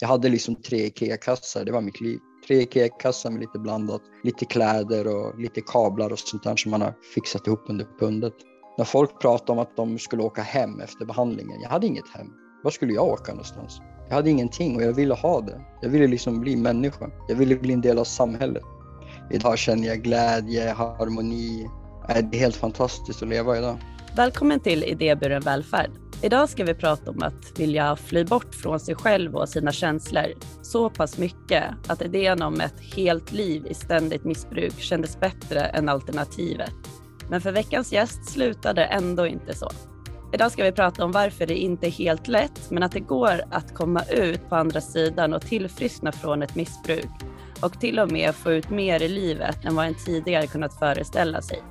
Jag hade liksom tre IKEA-kassar, det var mitt liv. Tre IKEA-kassar med lite blandat, lite kläder och lite kablar och sånt där som man har fixat ihop under pundet. När folk pratade om att de skulle åka hem efter behandlingen, jag hade inget hem. Var skulle jag åka någonstans? Jag hade ingenting och jag ville ha det. Jag ville liksom bli människa. Jag ville bli en del av samhället. Idag känner jag glädje, harmoni. Det är helt fantastiskt att leva idag. Välkommen till Idéburen välfärd. Idag ska vi prata om att vilja fly bort från sig själv och sina känslor så pass mycket att idén om ett helt liv i ständigt missbruk kändes bättre än alternativet. Men för veckans gäst slutade det ändå inte så. Idag ska vi prata om varför det inte är helt lätt, men att det går att komma ut på andra sidan och tillfriskna från ett missbruk och till och med få ut mer i livet än vad en tidigare kunnat föreställa sig.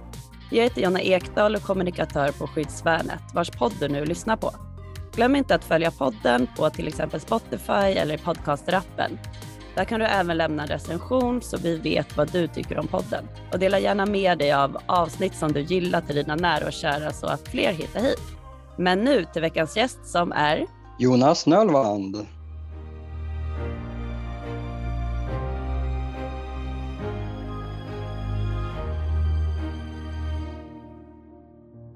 Jag heter Jonna Ekdahl och kommunikatör på Skyddsvärnet, vars podd du nu lyssnar på. Glöm inte att följa podden på till exempel Spotify eller i podcasterappen. Där kan du även lämna en recension så vi vet vad du tycker om podden. Och dela gärna med dig av avsnitt som du gillar till dina nära och kära så att fler hittar hit. Men nu till veckans gäst som är Jonas Nölvand.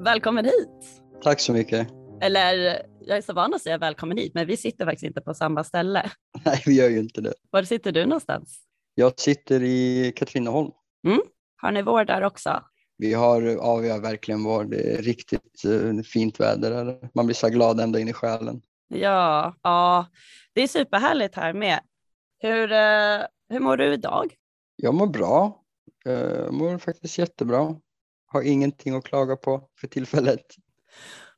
Välkommen hit! Tack så mycket. Eller jag är så van att säga välkommen hit, men vi sitter faktiskt inte på samma ställe. Nej, vi gör ju inte det. Var sitter du någonstans? Jag sitter i Katrineholm. Mm. Har ni vår där också? Vi har, ja, vi har verkligen vår. Det är riktigt uh, fint väder. Man blir så glad ända in i själen. Ja, ja, det är superhärligt här med. Hur, uh, hur mår du idag? Jag mår bra. Jag mår faktiskt jättebra. Har ingenting att klaga på för tillfället.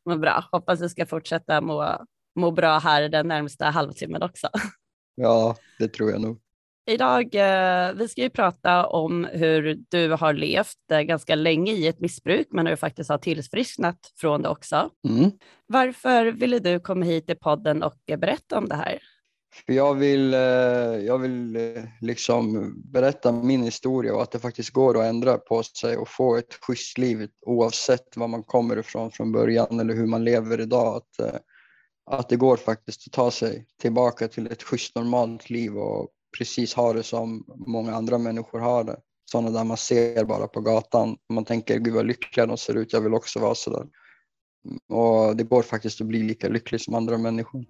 Vad bra. Hoppas du ska fortsätta må, må bra här den närmsta halvtimmen också. Ja, det tror jag nog. Idag, eh, vi ska ju prata om hur du har levt eh, ganska länge i ett missbruk, men du faktiskt har tillfrisknat från det också. Mm. Varför ville du komma hit till podden och berätta om det här? För jag vill, eh, jag vill eh, liksom berätta min historia och att det faktiskt går att ändra på sig och få ett schysst liv oavsett var man kommer ifrån från början eller hur man lever idag. Att, eh, att det går faktiskt att ta sig tillbaka till ett schysst normalt liv och precis ha det som många andra människor har det. Sådana där man ser bara på gatan. Man tänker gud vad lyckliga de ser ut, jag vill också vara sådär. Och det går faktiskt att bli lika lycklig som andra människor.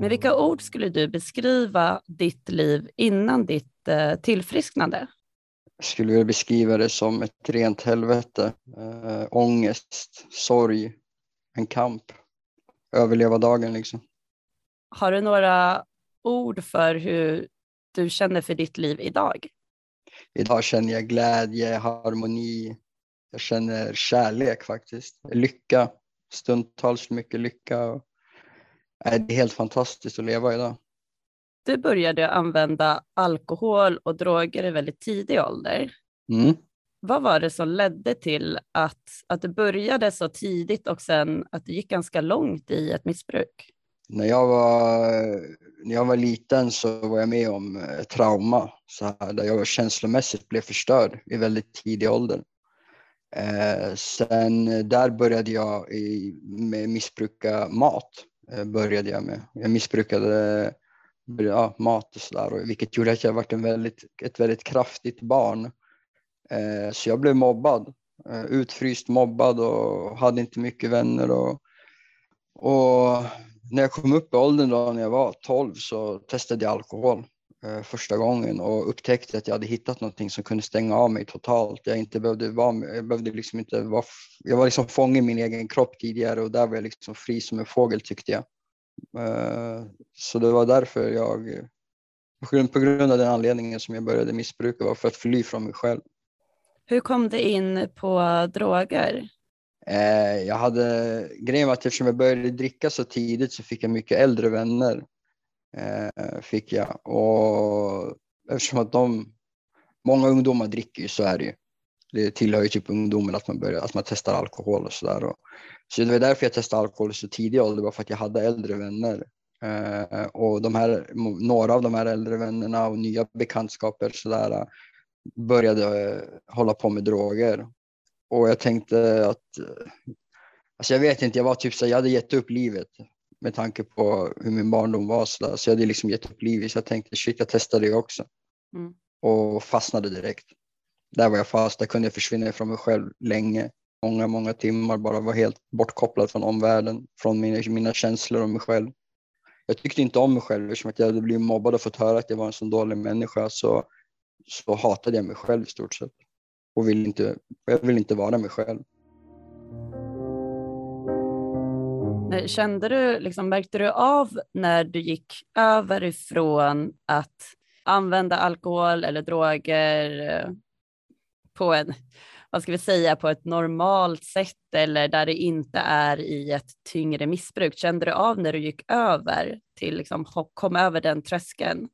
Med vilka ord skulle du beskriva ditt liv innan ditt eh, tillfrisknande? Jag skulle vilja beskriva det som ett rent helvete. Äh, ångest, sorg, en kamp. Överleva dagen liksom. Har du några ord för hur du känner för ditt liv idag? Idag känner jag glädje, harmoni. Jag känner kärlek faktiskt. Lycka. Stundtals mycket lycka. Det är helt fantastiskt att leva idag. Du började använda alkohol och droger i väldigt tidig ålder. Mm. Vad var det som ledde till att, att du började så tidigt och sen att det gick ganska långt i ett missbruk? När jag var, när jag var liten så var jag med om trauma så här, där jag känslomässigt blev förstörd i väldigt tidig ålder. Eh, sen där började jag i, med missbruka mat Eh, började jag med. Jag missbrukade ja, mat och sådär, vilket gjorde att jag var en väldigt, ett väldigt kraftigt barn. Eh, så jag blev mobbad, eh, utfryst, mobbad och hade inte mycket vänner. Och, och när jag kom upp i åldern då, när jag var 12 så testade jag alkohol första gången och upptäckte att jag hade hittat någonting som kunde stänga av mig totalt. Jag inte behövde vara, jag behövde liksom inte vara, jag var liksom fången i min egen kropp tidigare och där var jag liksom fri som en fågel tyckte jag. Eh, så det var därför jag, på grund av den anledningen som jag började missbruka var för att fly från mig själv. Hur kom det in på droger? Eh, jag hade, grejen var att eftersom jag började dricka så tidigt så fick jag mycket äldre vänner. Eh, fick jag. Och eftersom att de, många ungdomar dricker ju, så är det ju. Det tillhör ju typ ungdomen att man, börjar, att man testar alkohol och sådär. Så det var därför jag testade alkohol så tidig ålder, bara för att jag hade äldre vänner. Eh, och de här, några av de här äldre vännerna och nya bekantskaper sådär, eh, började eh, hålla på med droger. Och jag tänkte att, alltså jag vet inte, jag var typ så jag hade gett upp livet med tanke på hur min barndom var. Så, där. så jag hade liksom gett upp livet. Så jag tänkte shit, jag testar det också. Mm. Och fastnade direkt. Där var jag fast. Där kunde jag försvinna ifrån mig själv länge. Många, många timmar. Bara var helt bortkopplad från omvärlden. Från mina, mina känslor och mig själv. Jag tyckte inte om mig själv eftersom jag hade blivit mobbad och fått höra att jag var en så dålig människa. Så, så hatade jag mig själv i stort sett. Och vill inte, jag vill inte vara mig själv. Eh, kände du, liksom, märkte du av när du gick över ifrån att använda alkohol eller droger eh, på en, vad ska vi säga, på ett normalt sätt eller där det inte är i ett tyngre missbruk? Kände du av när du gick över till, liksom, kom över den tröskeln?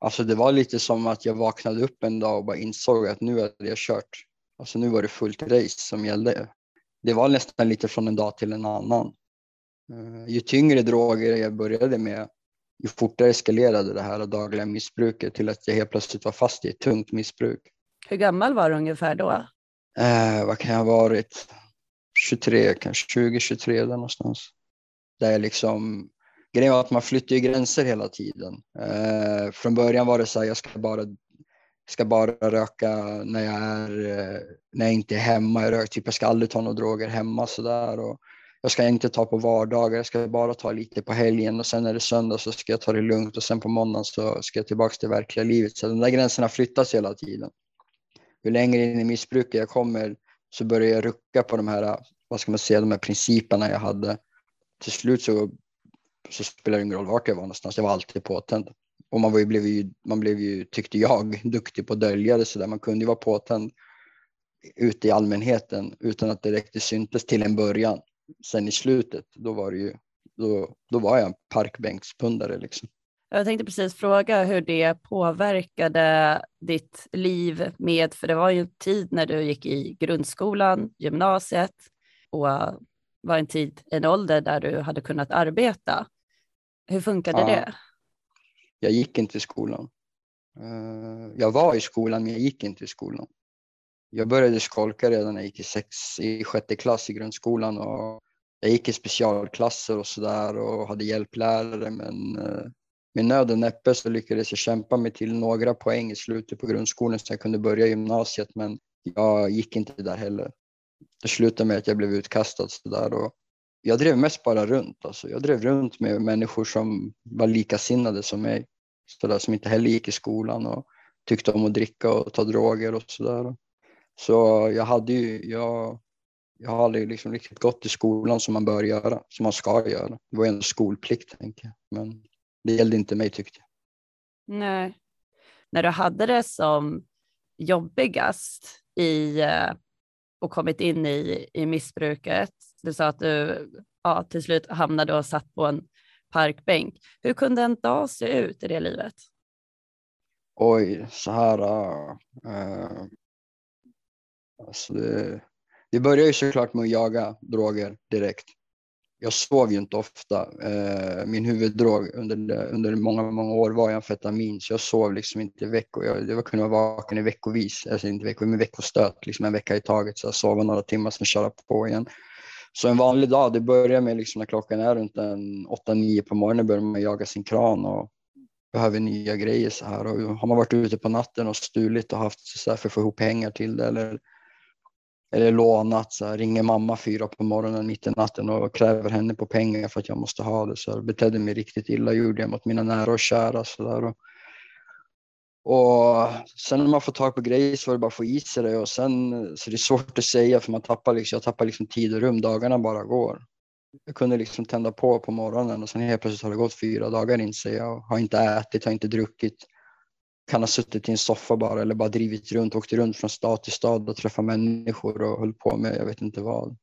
Alltså det var lite som att jag vaknade upp en dag och bara insåg att nu hade jag kört. Alltså nu var det fullt race som gällde. Det var nästan lite från en dag till en annan. Eh, ju tyngre droger jag började med, ju fortare eskalerade det här dagliga missbruket till att jag helt plötsligt var fast i ett tungt missbruk. Hur gammal var du ungefär då? Eh, vad kan jag ha varit? 23, kanske 20-23 där någonstans. Där jag liksom, grejen var att man flyttar ju gränser hela tiden. Eh, från början var det så här, jag ska bara, ska bara röka när jag, är, eh, när jag inte är hemma. Jag, rök, typ, jag ska aldrig ta några droger hemma sådär. Och, jag ska inte ta på vardagar, jag ska bara ta lite på helgen och sen är det söndag så ska jag ta det lugnt och sen på måndagen så ska jag tillbaka till verkliga livet. Så de där gränserna flyttas hela tiden. Ju längre in i missbruket jag kommer så börjar jag rucka på de här, vad ska man säga, de här principerna jag hade. Till slut så, så spelar det ingen roll vart jag var någonstans, jag var alltid påtänd. Och man, var ju, blev ju, man blev ju, tyckte jag, duktig på att dölja det sådär. Man kunde ju vara påtänd ute i allmänheten utan att det direkt syntes till en början sen i slutet, då var, det ju, då, då var jag en parkbänkspundare. Liksom. Jag tänkte precis fråga hur det påverkade ditt liv med, för det var ju en tid när du gick i grundskolan, gymnasiet och var en tid, en ålder där du hade kunnat arbeta. Hur funkade ja, det? Jag gick inte i skolan. Eh, jag var i skolan, men jag gick inte i skolan jag började skolka redan när jag gick i, sex, i sjätte klass i grundskolan och jag gick i specialklasser och sådär och hade hjälplärare men eh, med nöd och näppe så lyckades jag kämpa mig till några poäng i slutet på grundskolan så jag kunde börja gymnasiet men jag gick inte där heller. Det slutade med att jag blev utkastad sådär och jag drev mest bara runt. Alltså. Jag drev runt med människor som var likasinnade som mig. Så där, som inte heller gick i skolan och tyckte om att dricka och ta droger och sådär. Så jag hade ju, jag, jag har aldrig liksom riktigt gått i skolan som man bör göra, som man ska göra. Det var ju en skolplikt, tänker jag. Men det gällde inte mig tyckte jag. Nej. När du hade det som jobbigast i eh, och kommit in i, i missbruket, du sa att du ja, till slut hamnade och satt på en parkbänk. Hur kunde en dag se ut i det livet? Oj, så här. Äh, Alltså det, det började ju såklart med att jaga droger direkt. Jag sov ju inte ofta. Eh, min huvuddrog under, under många, många år var amfetamin, så jag sov liksom inte i veckor. Jag, jag kunde vara vaken i veckovis, alltså inte veckor, men veckostöt, liksom en vecka i taget. Så jag sov några timmar, sen köra på igen. Så en vanlig dag, det börjar med liksom när klockan är runt 8-9 på morgonen börjar man jaga sin kran och behöver nya grejer så här. Och har man varit ute på natten och stulit och haft så här för att få ihop pengar till det eller eller lånat. Så här, ringer mamma fyra på morgonen mitt i natten och kräver henne på pengar för att jag måste ha det. Så jag betedde mig riktigt illa, gjorde jag mot mina nära och kära. Så där. Och, och sen när man får tag på grejer så var det bara att få i sig det och sen så det är svårt att säga för man tappar liksom, jag tappar liksom tid och rum, dagarna bara går. Jag kunde liksom tända på på morgonen och sen helt plötsligt har det gått fyra dagar inser jag har inte ätit, har inte druckit kan ha suttit i en soffa bara eller bara drivit runt, åkt runt från stad till stad och träffat människor och höll på med jag vet inte vad.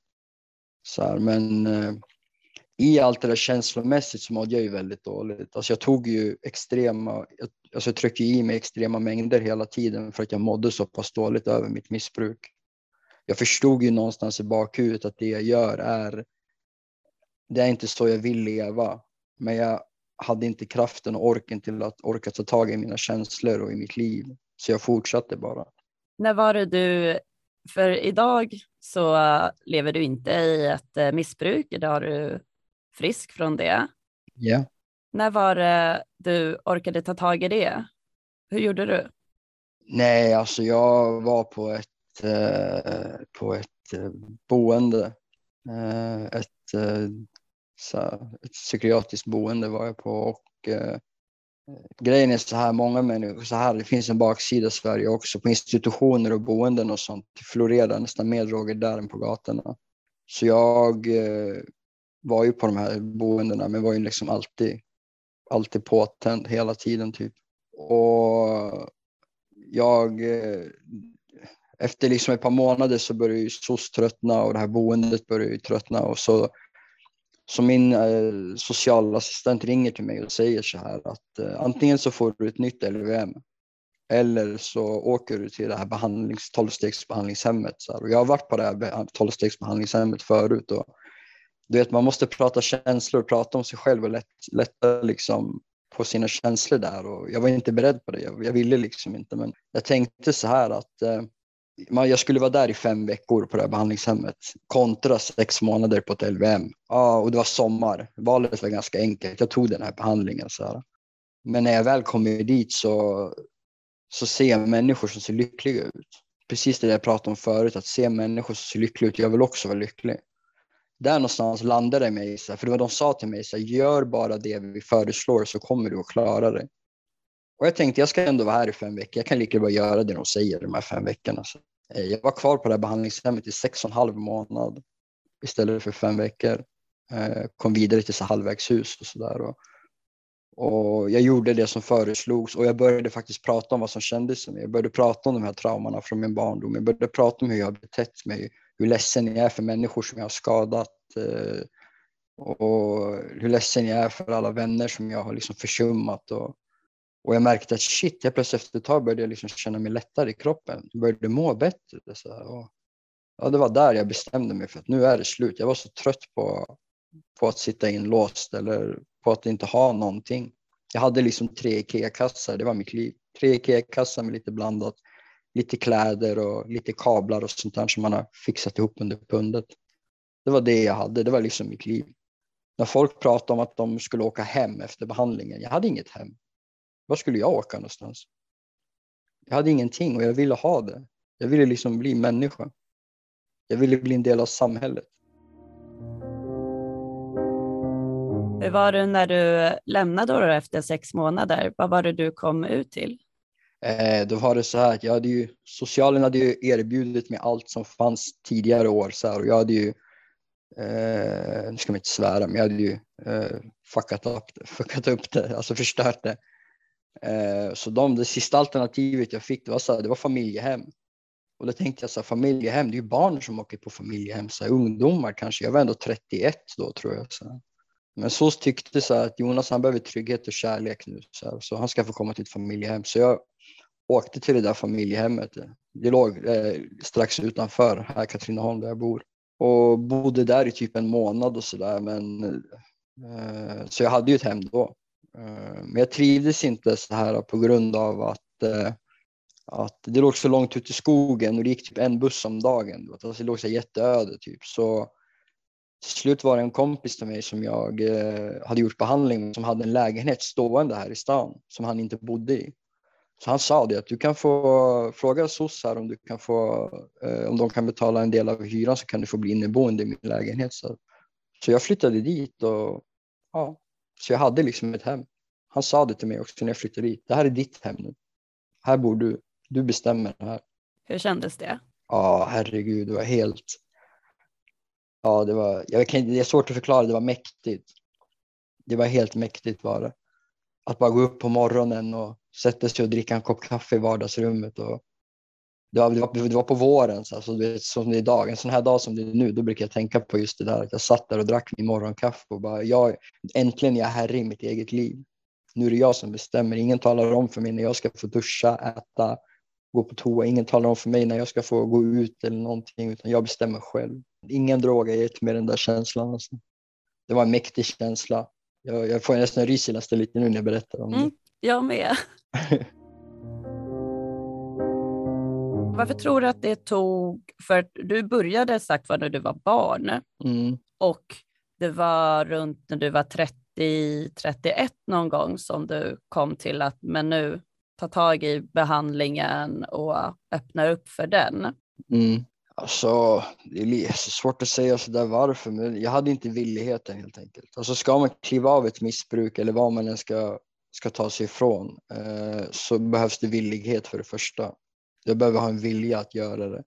Så här, men eh, i allt det där känslomässigt så mådde jag ju väldigt dåligt. Alltså jag tog ju extrema, alltså jag tryckte i mig extrema mängder hela tiden för att jag mådde så pass dåligt över mitt missbruk. Jag förstod ju någonstans i bakhuvudet att det jag gör är, det är inte så jag vill leva. Men jag hade inte kraften och orken till att orka ta tag i mina känslor och i mitt liv. Så jag fortsatte bara. När var det du, för idag så lever du inte i ett eh, missbruk, idag har du frisk från det. Ja. När var det du orkade ta tag i det? Hur gjorde du? Nej, alltså jag var på ett, eh, på ett eh, boende. Eh, ett, eh, så här, ett psykiatriskt boende var jag på och eh, grejen är så här, många människor, så här, det finns en baksida i Sverige också, på institutioner och boenden och sånt det florerar nästan mer droger där än på gatorna. Så jag eh, var ju på de här boendena men var ju liksom alltid, alltid påtänd hela tiden typ. Och jag, eh, efter liksom ett par månader så började ju SOS tröttna och det här boendet började ju tröttna och så så min eh, socialassistent ringer till mig och säger så här att eh, antingen så får du ett nytt LVM eller så åker du till det här behandlings, 12-stegsbehandlingshemmet. Och jag har varit på det här 12-stegsbehandlingshemmet förut och du vet, man måste prata känslor, prata om sig själv och lätt, lätta liksom på sina känslor där och jag var inte beredd på det. Jag, jag ville liksom inte, men jag tänkte så här att eh, jag skulle vara där i fem veckor på det här behandlingshemmet kontra sex månader på ett LVM. Ja, och det var sommar. Valet var ganska enkelt. Jag tog den här behandlingen. Så här. Men när jag väl kommer dit så, så ser jag människor som ser lyckliga ut. Precis det jag pratade om förut, att se människor som ser lyckliga ut. Jag vill också vara lycklig. Där någonstans landade det mig, för det var de sa till mig, så här, gör bara det vi föreslår så kommer du att klara dig. Och jag tänkte jag ska ändå vara här i fem veckor. Jag kan lika bra göra det de säger de här fem veckorna. Så eh, jag var kvar på det här behandlingshemmet i sex och en halv månad istället för fem veckor. Eh, kom vidare till så halvvägshus och sådär. Och, och jag gjorde det som föreslogs och jag började faktiskt prata om vad som kändes för mig. Jag började prata om de här traumorna från min barndom. Jag började prata om hur jag har betett mig, hur ledsen jag är för människor som jag har skadat eh, och hur ledsen jag är för alla vänner som jag har liksom försummat. Och, och jag märkte att shit, jag plötsligt efter ett tag började jag liksom känna mig lättare i kroppen. Jag började må bättre. Så och, ja, det var där jag bestämde mig för att nu är det slut. Jag var så trött på, på att sitta inlåst eller på att inte ha någonting. Jag hade liksom tre IKEA-kassar, det var mitt liv. Tre IKEA-kassar med lite blandat. Lite kläder och lite kablar och sånt där som man har fixat ihop under pundet. Det var det jag hade, det var liksom mitt liv. När folk pratade om att de skulle åka hem efter behandlingen, jag hade inget hem. Var skulle jag åka någonstans? Jag hade ingenting och jag ville ha det. Jag ville liksom bli människa. Jag ville bli en del av samhället. Hur var det när du lämnade då efter sex månader? Vad var det du kom ut till? Eh, då var det så här att jag hade ju, socialen hade ju erbjudit mig allt som fanns tidigare år så här, och jag hade ju, eh, nu ska man inte svära, men jag hade ju eh, fuckat, upp fuckat upp det, alltså förstört det. Eh, så de, det sista alternativet jag fick det var, så här, det var familjehem. Och då tänkte jag så här, familjehem, det är ju barn som åker på familjehem, så här, ungdomar kanske. Jag var ändå 31 då tror jag. Så Men så tyckte så att Jonas han behöver trygghet och kärlek nu, så, här, så han ska få komma till ett familjehem. Så jag åkte till det där familjehemmet. Det låg eh, strax utanför här Katrineholm där jag bor och bodde där i typ en månad och så där. Men eh, så jag hade ju ett hem då. Eh, men jag trivdes inte så här på grund av att, eh, att det låg så långt ut i skogen och det gick typ en buss om dagen. Alltså det låg så jätteöde typ. Så till slut var det en kompis till mig som jag eh, hade gjort behandling med som hade en lägenhet stående här i stan som han inte bodde i. Så han sa det att du kan få fråga SOS här om du kan få om de kan betala en del av hyran så kan du få bli inneboende i min lägenhet. Så, så jag flyttade dit och ja, så jag hade liksom ett hem. Han sa det till mig också när jag flyttade dit. Det här är ditt hem nu. Här bor du. Du bestämmer det här. Hur kändes det? Ja, herregud, det var helt... Ja, det var... Jag kan, det är svårt att förklara, det var mäktigt. Det var helt mäktigt bara. Att bara gå upp på morgonen och sätta sig och dricka en kopp kaffe i vardagsrummet och det var, det var, det var på våren, så alltså, det, som det är idag. En sån här dag som det är nu, då brukar jag tänka på just det där att jag satt där och drack min morgonkaffe och bara, jag, äntligen är jag herre i mitt eget liv. Nu är det jag som bestämmer. Ingen talar om för mig när jag ska få duscha, äta, gå på toa. Ingen talar om för mig när jag ska få gå ut eller någonting, utan jag bestämmer själv. Ingen drog har gett mig den där känslan. Alltså. Det var en mäktig känsla. Jag, jag får nästan rys i lite nu när jag berättar om det. Mm, jag med. Varför tror du att det tog, för du började sagt var när du var barn mm. och det var runt när du var 30-31 någon gång som du kom till att men nu ta tag i behandlingen och öppna upp för den? Mm. Alltså, det är svårt att säga sådär varför, men jag hade inte villigheten helt enkelt. Alltså ska man kliva av ett missbruk eller vad man än ska, ska ta sig ifrån eh, så behövs det villighet för det första. Jag behöver ha en vilja att göra det.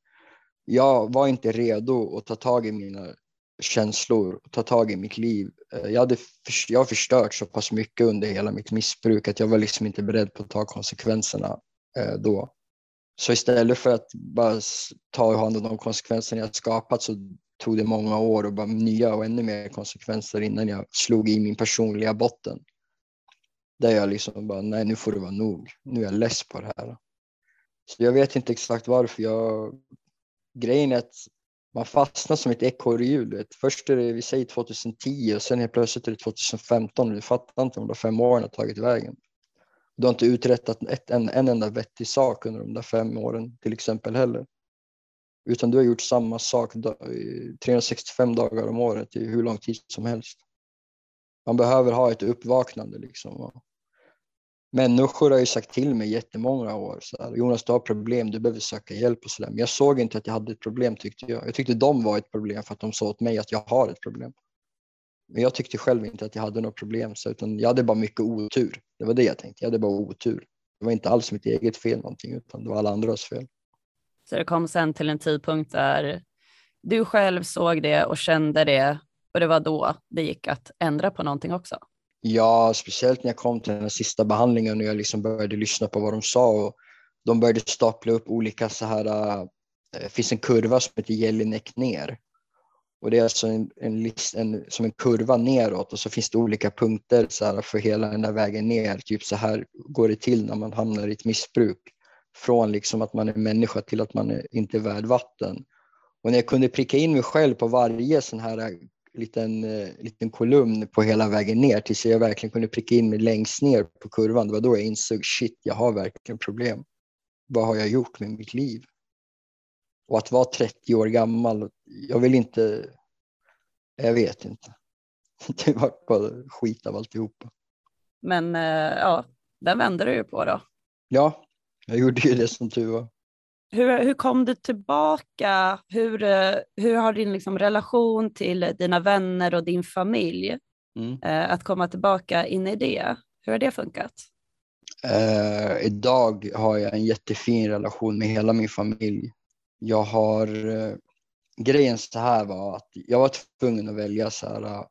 Jag var inte redo att ta tag i mina känslor, ta tag i mitt liv. Eh, jag, hade för, jag har förstört så pass mycket under hela mitt missbruk att jag var liksom inte beredd på att ta konsekvenserna eh, då. Så istället för att bara ta hand om de konsekvenser jag skapat så tog det många år och bara nya och ännu mer konsekvenser innan jag slog i min personliga botten. Där jag liksom bara, nej nu får det vara nog. Nu är jag less på det här. Så jag vet inte exakt varför. Jag... Grejen är att man fastnar som ett ekorrhjul. Först är det, vi säger 2010 och sen helt plötsligt är det 2015 och du fattar inte om de fem åren har tagit vägen. Du har inte uträttat ett, en, en enda vettig sak under de där fem åren till exempel heller. Utan du har gjort samma sak 365 dagar om året i hur lång tid som helst. Man behöver ha ett uppvaknande liksom. Människor har ju sagt till mig jättemånga år så här, Jonas du har problem, du behöver söka hjälp och sådär. Men jag såg inte att jag hade ett problem tyckte jag. Jag tyckte de var ett problem för att de sa åt mig att jag har ett problem. Men jag tyckte själv inte att jag hade något problem, så, utan jag hade bara mycket otur. Det var det jag tänkte, jag hade bara otur. Det var inte alls mitt eget fel någonting, utan det var alla andras fel. Så det kom sen till en tidpunkt där du själv såg det och kände det och det var då det gick att ändra på någonting också? Ja, speciellt när jag kom till den sista behandlingen och jag liksom började lyssna på vad de sa och de började stapla upp olika så här, eh, det finns en kurva som heter Jelinek ner och det är alltså en, en, list, en, som en kurva neråt och så finns det olika punkter så här, för hela den där vägen ner. Typ så här går det till när man hamnar i ett missbruk. Från liksom att man är människa till att man är inte är värd vatten. Och när jag kunde pricka in mig själv på varje sån här liten, äh, liten kolumn på hela vägen ner tills jag verkligen kunde pricka in mig längst ner på kurvan. Det var då jag insåg shit, jag har verkligen problem. Vad har jag gjort med mitt liv? Och att vara 30 år gammal, jag vill inte, jag vet inte. Det var bara skit av alltihopa. Men eh, ja, den vände du ju på då. Ja, jag gjorde ju det som tur var. Hur, hur kom du tillbaka? Hur, eh, hur har din liksom relation till dina vänner och din familj mm. Eh, att komma tillbaka in i det? Hur har det funkat? Uh, idag har jag en jättefin relation med hela min familj jag har, eh, grejen så här var att jag var tvungen att välja så här, uh,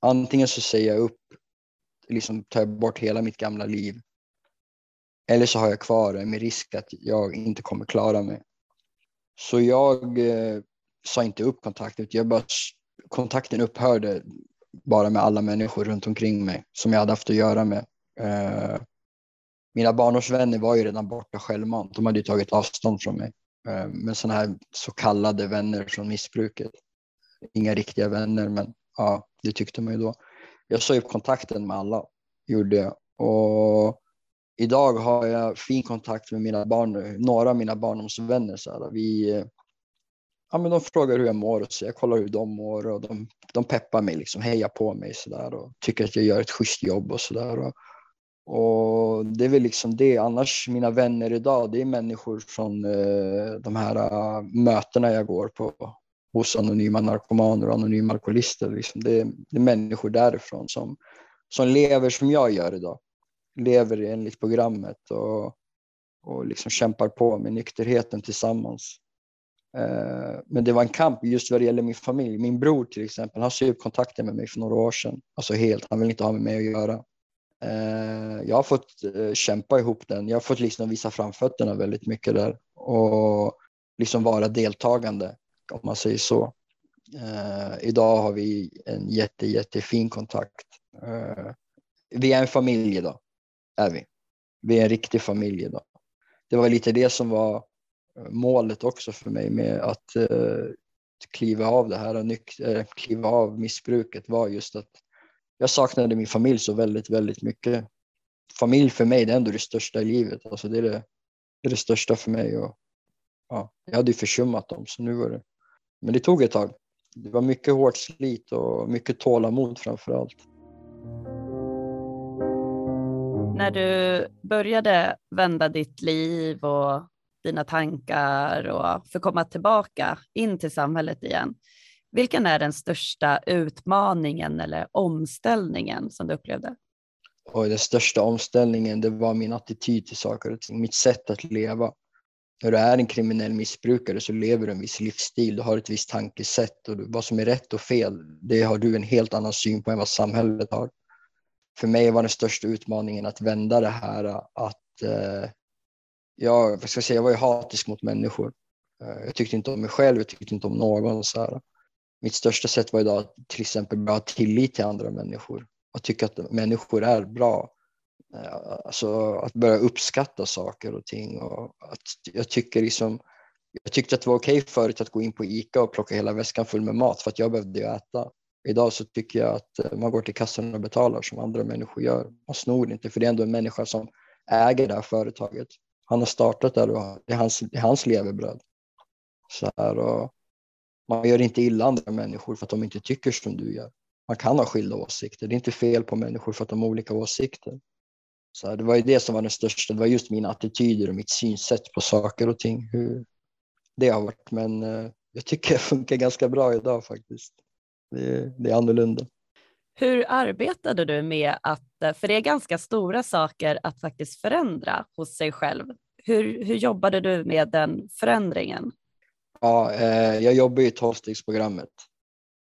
antingen så säger jag upp, liksom tar jag bort hela mitt gamla liv. Eller så har jag kvar det med risk att jag inte kommer klara mig. Så jag eh, sa inte upp kontakten, jag bara, kontakten upphörde bara med alla människor runt omkring mig som jag hade haft att göra med. Eh, mina barnårsvänner var ju redan borta självmant, de hade ju tagit avstånd från mig. Eh, men sådana här så kallade vänner från missbruket. Inga riktiga vänner, men ja, det tyckte man ju då. Jag sa upp kontakten med alla, gjorde jag. Och idag har jag fin kontakt med mina barn, några av mina barndomsvänner. Så här. Vi, ja, men de frågar hur jag mår och så jag kollar hur de mår och de, de peppar mig, liksom, hejar på mig så där, och tycker att jag gör ett schysst jobb och så där. Och det är väl liksom det. Annars mina vänner idag, det är människor från eh, de här uh, mötena jag går på hos anonyma narkomaner och anonyma alkoholister. Liksom. Det, är, det är människor därifrån som, som lever som jag gör idag. Lever enligt programmet och, och liksom kämpar på med nykterheten tillsammans. Eh, men det var en kamp just vad det gäller min familj. Min bror till exempel, han ser upp kontakten med mig för några år sedan. Alltså helt, han vill inte ha med mig att göra. Eh, jag har fått eh, kämpa ihop den. Jag har fått liksom visa framfötterna väldigt mycket där och liksom vara deltagande om man säger så. Idag har vi en jätte, jättefin kontakt. Vi är en familj idag, är vi. Vi är en riktig familj idag. Det var lite det som var eh, målet också för mig med att eh, kliva av det här och eh, kliva av missbruket var just att jag saknade min familj så väldigt, väldigt mycket. Familj för mig, det är ändå det största i livet. Alltså det, är det, det är det största för mig. Och, ja, jag hade ju försummat dem, så nu var det. Men det tog ett tag. det var mycket hårt slit och mycket tålamod framför allt. När du började vända ditt liv och dina tankar och få komma tillbaka in till samhället igen, vilken är den största utmaningen eller omställningen som du upplevde? Och den största omställningen det var min attityd till saker och ting, mitt sätt att leva. När du är en kriminell missbrukare så lever du en viss livsstil, du har ett visst tankesätt och vad som är rätt och fel, det har du en helt annan syn på än vad samhället har. För mig var den största utmaningen att vända det här äh, att äh, eh, jag, vad ska jag, säga, jag var ju hatisk mot människor. Eh, jag tyckte inte om mig själv, jag tyckte inte om någon. Så här. Mitt största sätt var idag att till exempel ha tillit till andra människor och tycka att människor är bra. Alltså att börja uppskatta saker och ting. Och att jag, tycker liksom, jag tyckte att det var okej okay förut att gå in på ICA och plocka hela väskan full med mat för att jag behövde ju äta. Idag så tycker jag att eh, man går till kassan och betalar som andra människor gör. Man snor inte för det är ändå en människa som äger det här företaget. Han har startat det och det är hans, det är hans levebröd. Så här, och man gör inte illa andra människor för att de inte tycker som du gör. Man kan ha skilda åsikter. Det är inte fel på människor för att de har olika åsikter. Så här, det var ju det som var den största. Det var just mina attityder och mitt synsätt på saker och ting. Hur det har varit. Men eh, jag tycker det funkar ganska bra idag faktiskt. Det, det är annorlunda. Hur arbetade du med att, för det är ganska stora saker att faktiskt förändra hos sig själv. Hur, hur jobbade du med den förändringen? Ja, eh, jag jobbar i tolvstegsprogrammet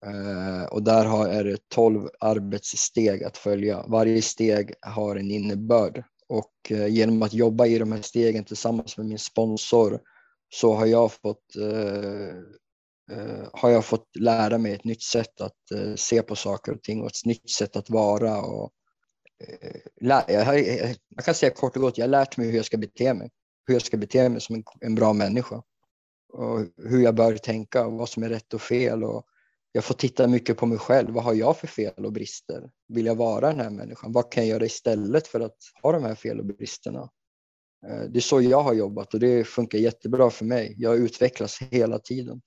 eh, och där har, är det tolv arbetssteg att följa. Varje steg har en innebörd och eh, genom att jobba i de här stegen tillsammans med min sponsor så har jag fått eh, Eh, har jag fått lära mig ett nytt sätt att eh, se på saker och ting och ett nytt sätt att vara. Och, eh, jag, har, jag, kan säga kort och gott, jag har lärt mig hur jag ska bete mig. Hur jag ska bete mig som en, en bra människa. Och hur jag bör tänka och vad som är rätt och fel. Och jag får titta mycket på mig själv. Vad har jag för fel och brister? Vill jag vara den här människan? Vad kan jag göra istället för att ha de här fel och bristerna? Eh, det är så jag har jobbat och det funkar jättebra för mig. Jag utvecklas hela tiden.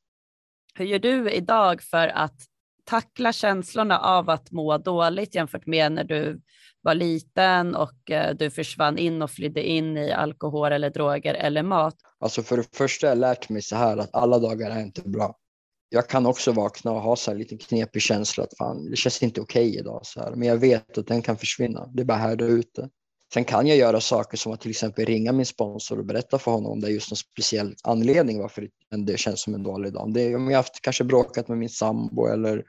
Hur gör du idag för att tackla känslorna av att må dåligt jämfört med när du var liten och eh, du försvann in och flydde in i alkohol eller droger eller mat? Alltså för det första har jag lärt mig så här att alla dagar är inte bra. Jag kan också vakna och ha så här lite knepig känsla att fan, det känns inte okej okay idag. Så här. Men jag vet att den kan försvinna. Det är bara här där ute. Sen kan jag göra saker som att till exempel ringa min sponsor och berätta för honom om det är just någon speciell anledning varför det känns som en dålig dag. Det är om jag haft kanske bråkat med min sambo eller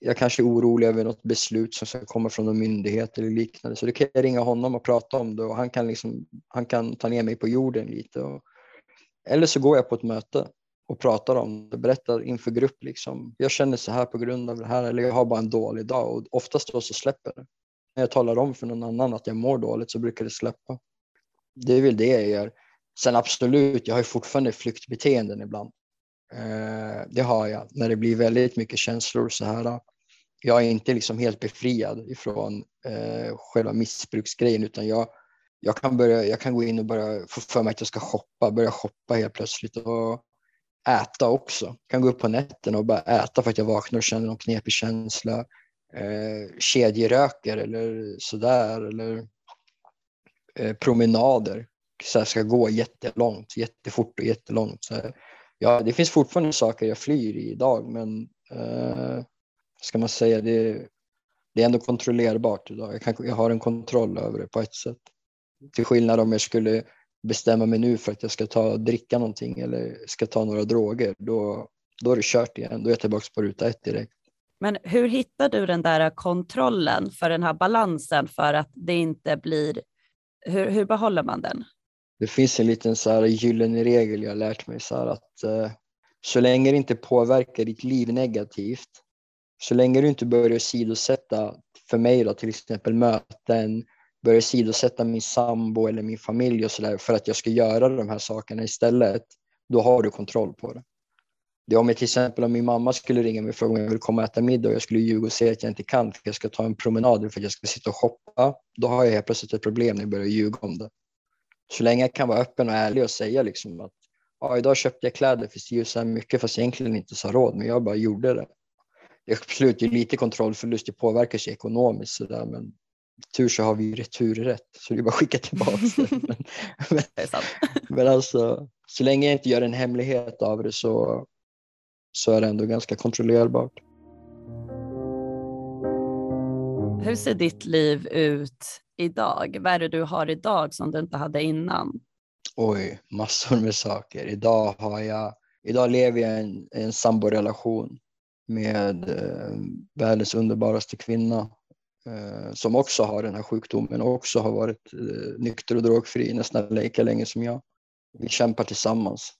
jag kanske är orolig över något beslut som ska komma från en myndighet eller liknande. Så då kan jag ringa honom och prata om det och han kan, liksom, han kan ta ner mig på jorden lite. Och, eller så går jag på ett möte och pratar om det, berättar inför grupp liksom. Jag känner så här på grund av det här eller jag har bara en dålig dag och oftast då så släpper det när jag talar om för någon annan att jag mår dåligt så brukar det släppa. Det är väl det jag gör. Sen absolut, jag har ju fortfarande flyktbeteenden ibland. Eh, det har jag när det blir väldigt mycket känslor så här. Eh, jag är inte liksom helt befriad ifrån eh, själva missbruksgrejen utan jag, jag, kan börja, jag kan gå in och börja få för mig att jag ska shoppa, börja shoppa helt plötsligt och äta också. Jag kan gå upp på nätterna och bara äta för att jag vaknar och känner någon knepig känsla eh, kedjeröker eller sådär eller eh, promenader. Så här, ska gå jättelångt, jättefort och jättelångt. Så här, ja, det finns fortfarande saker jag flyr i idag men eh, ska man säga det, det är ändå kontrollerbart idag. Jag, kan, jag har en kontroll över det på ett sätt. Till skillnad om jag skulle bestämma mig nu för att jag ska ta dricka någonting eller ska ta några droger, då, då är det kört igen. Då är jag tillbaka på ruta ett direkt. Men hur hittar du den där kontrollen för den här balansen för att det inte blir, hur, hur behåller man den? Det finns en liten så här gyllene regel jag har lärt mig så här att eh, så länge det inte påverkar ditt liv negativt, så länge du inte börjar sidosätta, för mig då till exempel möten, börjar sidosätta min sambo eller min familj och så där för att jag ska göra de här sakerna istället, då har du kontroll på det. Det om jag till exempel om min mamma skulle ringa mig och fråga om jag vill komma och äta middag och jag skulle ljuga och säga att jag inte kan för jag ska ta en promenad för att jag ska sitta och shoppa. Då har jag helt plötsligt ett problem när jag börjar ljuga om det. Så länge jag kan vara öppen och ärlig och säga liksom att ja, idag köpte jag kläder för si så här mycket fast jag egentligen inte sa råd men jag bara gjorde det. det är absolut lite kontrollförlust, det påverkar sig ekonomiskt sådär men tur så har vi returrätt så det är bara att skicka tillbaka det. Men, men, men alltså, så länge jag inte gör en hemlighet av det så, så är det ändå ganska kontrollerbart. Hur ser ditt liv ut idag? Vad är det du har idag som du inte hade innan? Oj, massor med saker. Idag, har jag, idag lever jag i en, en samborelation med eh, världens underbaraste kvinna eh, som också har den här sjukdomen och också har varit eh, nykter och drogfri nästan lika länge som jag. Vi kämpar tillsammans.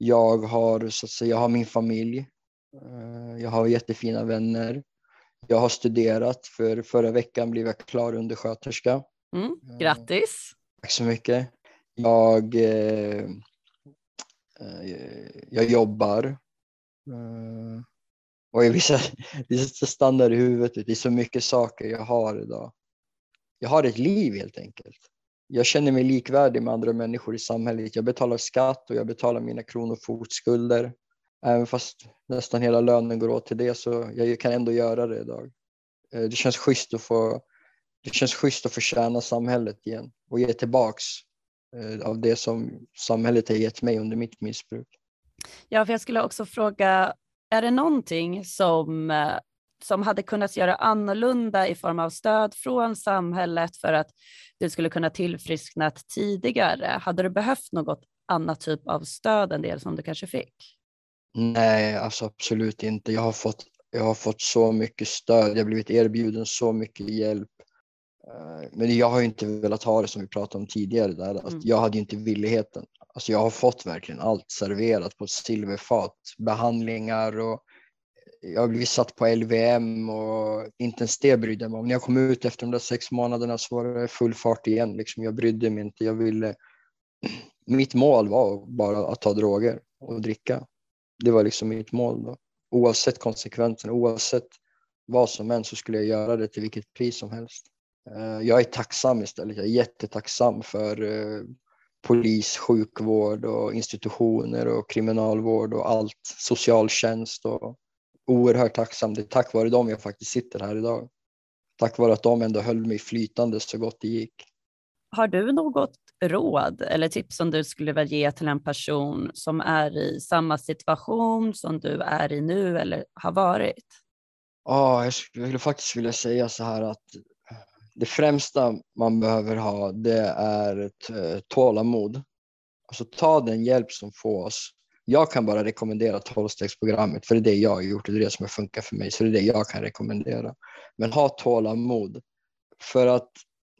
Eh, jag har, så att säga, jag har min familj. Eh, jag har jättefina vänner. Jag har studerat, för förra veckan blev jag klar undersköterska. Mm, grattis! Tack så mycket. Jag, eh, jag jobbar. Eh, och jag vissa, vissa stannar i huvudet. Det är så mycket saker jag har idag. Jag har ett liv helt enkelt. Jag känner mig likvärdig med andra människor i samhället. Jag betalar skatt och jag betalar mina kronofogdskulder. Även fast nästan hela lönen går åt till det så jag kan ändå göra det idag. Eh, det känns schysst att få, det känns schysst att förtjäna samhället igen och ge tillbaks eh, av det som samhället har gett mig under mitt missbruk. Ja, för jag skulle också fråga, är det någonting som, eh, som hade kunnat göra annorlunda i form av stöd från samhället för att du skulle kunna tillfrisknat tidigare? Hade du behövt något annat typ av stöd än det som du kanske fick? Nej, alltså absolut inte. Jag har fått, jag har fått så mycket stöd. Jag har blivit erbjuden så mycket hjälp. Eh, men jag har inte velat ha det som vi pratade om tidigare. Där. Mm. Jag hade inte villigheten. Alltså jag har fått verkligen allt serverat på ett silverfat. Behandlingar och jag har blivit satt på LVM och inte ens det brydde jag mig om. När jag kom ut efter de där sex månaderna så var det full fart igen. Liksom jag brydde mig inte. Jag ville... Mitt mål var bara att ta droger och dricka. Det var liksom mitt mål. Då. Oavsett konsekvenserna, oavsett vad som än så skulle jag göra det till vilket pris som helst. Eh, jag är tacksam istället. Jag är jättetacksam för eh, polis, sjukvård och institutioner och kriminalvård och allt, socialtjänst och oerhört tacksam. Det är tack vare dem jag faktiskt sitter här idag. Tack vare att de ändå höll mig flytande så gott det gick. Har du något råd eller tips som du skulle vilja ge till en person som är i samma situation som du är i nu eller har varit? Ja, jag skulle faktiskt vilja säga så här att det främsta man behöver ha det är ett eh, tålamod. Alltså ta den hjälp som fås. Jag kan bara rekommendera tolvstegsprogrammet för det är det jag har gjort och det är det som har funkat för mig så det är det jag kan rekommendera. Men ha tålamod. För att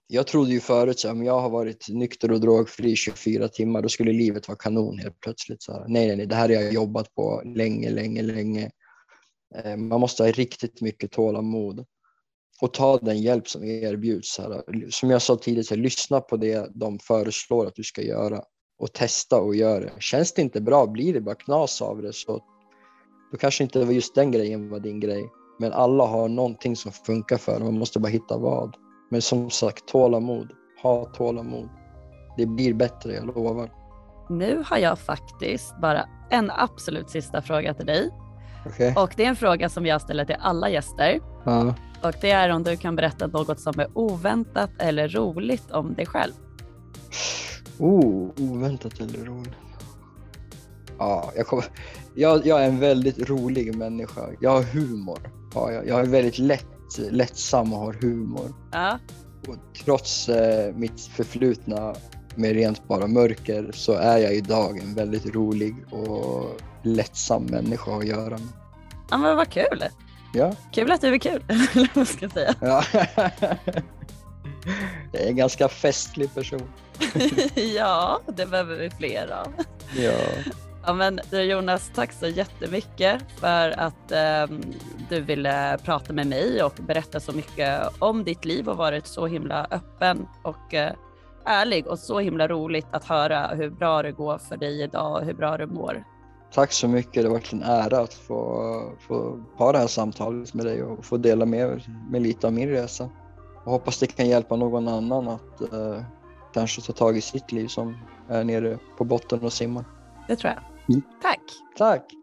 jag trodde ju förut att om jag har varit nykter och drogfri 24 timmar då skulle livet vara kanon helt plötsligt. Så här, nej, nej, nej, det här har jag jobbat på länge, länge, länge. Eh, man måste ha riktigt mycket tålamod och ta den hjälp som erbjuds. Här. Som jag sa tidigare, lyssna på det de föreslår att du ska göra och testa och göra det. Känns det inte bra, blir det bara knas av det så då kanske inte just den grejen var din grej. Men alla har någonting som funkar för man måste bara hitta vad. Men som sagt, tålamod. Ha tålamod. Det blir bättre, jag lovar. Nu har jag faktiskt bara en absolut sista fråga till dig. Okay. Och det är en fråga som jag ställer till alla gäster. Ja. Och det är om du kan berätta något som är oväntat eller roligt om dig själv. Oh, oväntat eller roligt. Ja, jag, kommer, jag, jag är en väldigt rolig människa. Jag har humor. Ja, jag, jag är väldigt lätt, lättsam och har humor. Ja. Och trots eh, mitt förflutna med rent bara mörker så är jag idag en väldigt rolig och lättsam människa att göra med. Ja men vad kul! Ja. Kul att du är kul, eller vad ska jag säga. Ja. Jag är en ganska festlig person. ja, det behöver vi fler av. Ja. Ja, men Jonas, tack så jättemycket för att eh, du ville prata med mig och berätta så mycket om ditt liv och varit så himla öppen och eh, ärlig och så himla roligt att höra hur bra det går för dig idag och hur bra du mår. Tack så mycket. Det har varit en ära att få, få ha det här samtalet med dig och få dela med mig lite av min resa. Jag hoppas det kan hjälpa någon annan att eh, kanske ta tag i sitt liv som är nere på botten och simmar. Det tror jag. Mm. Tack. Tack.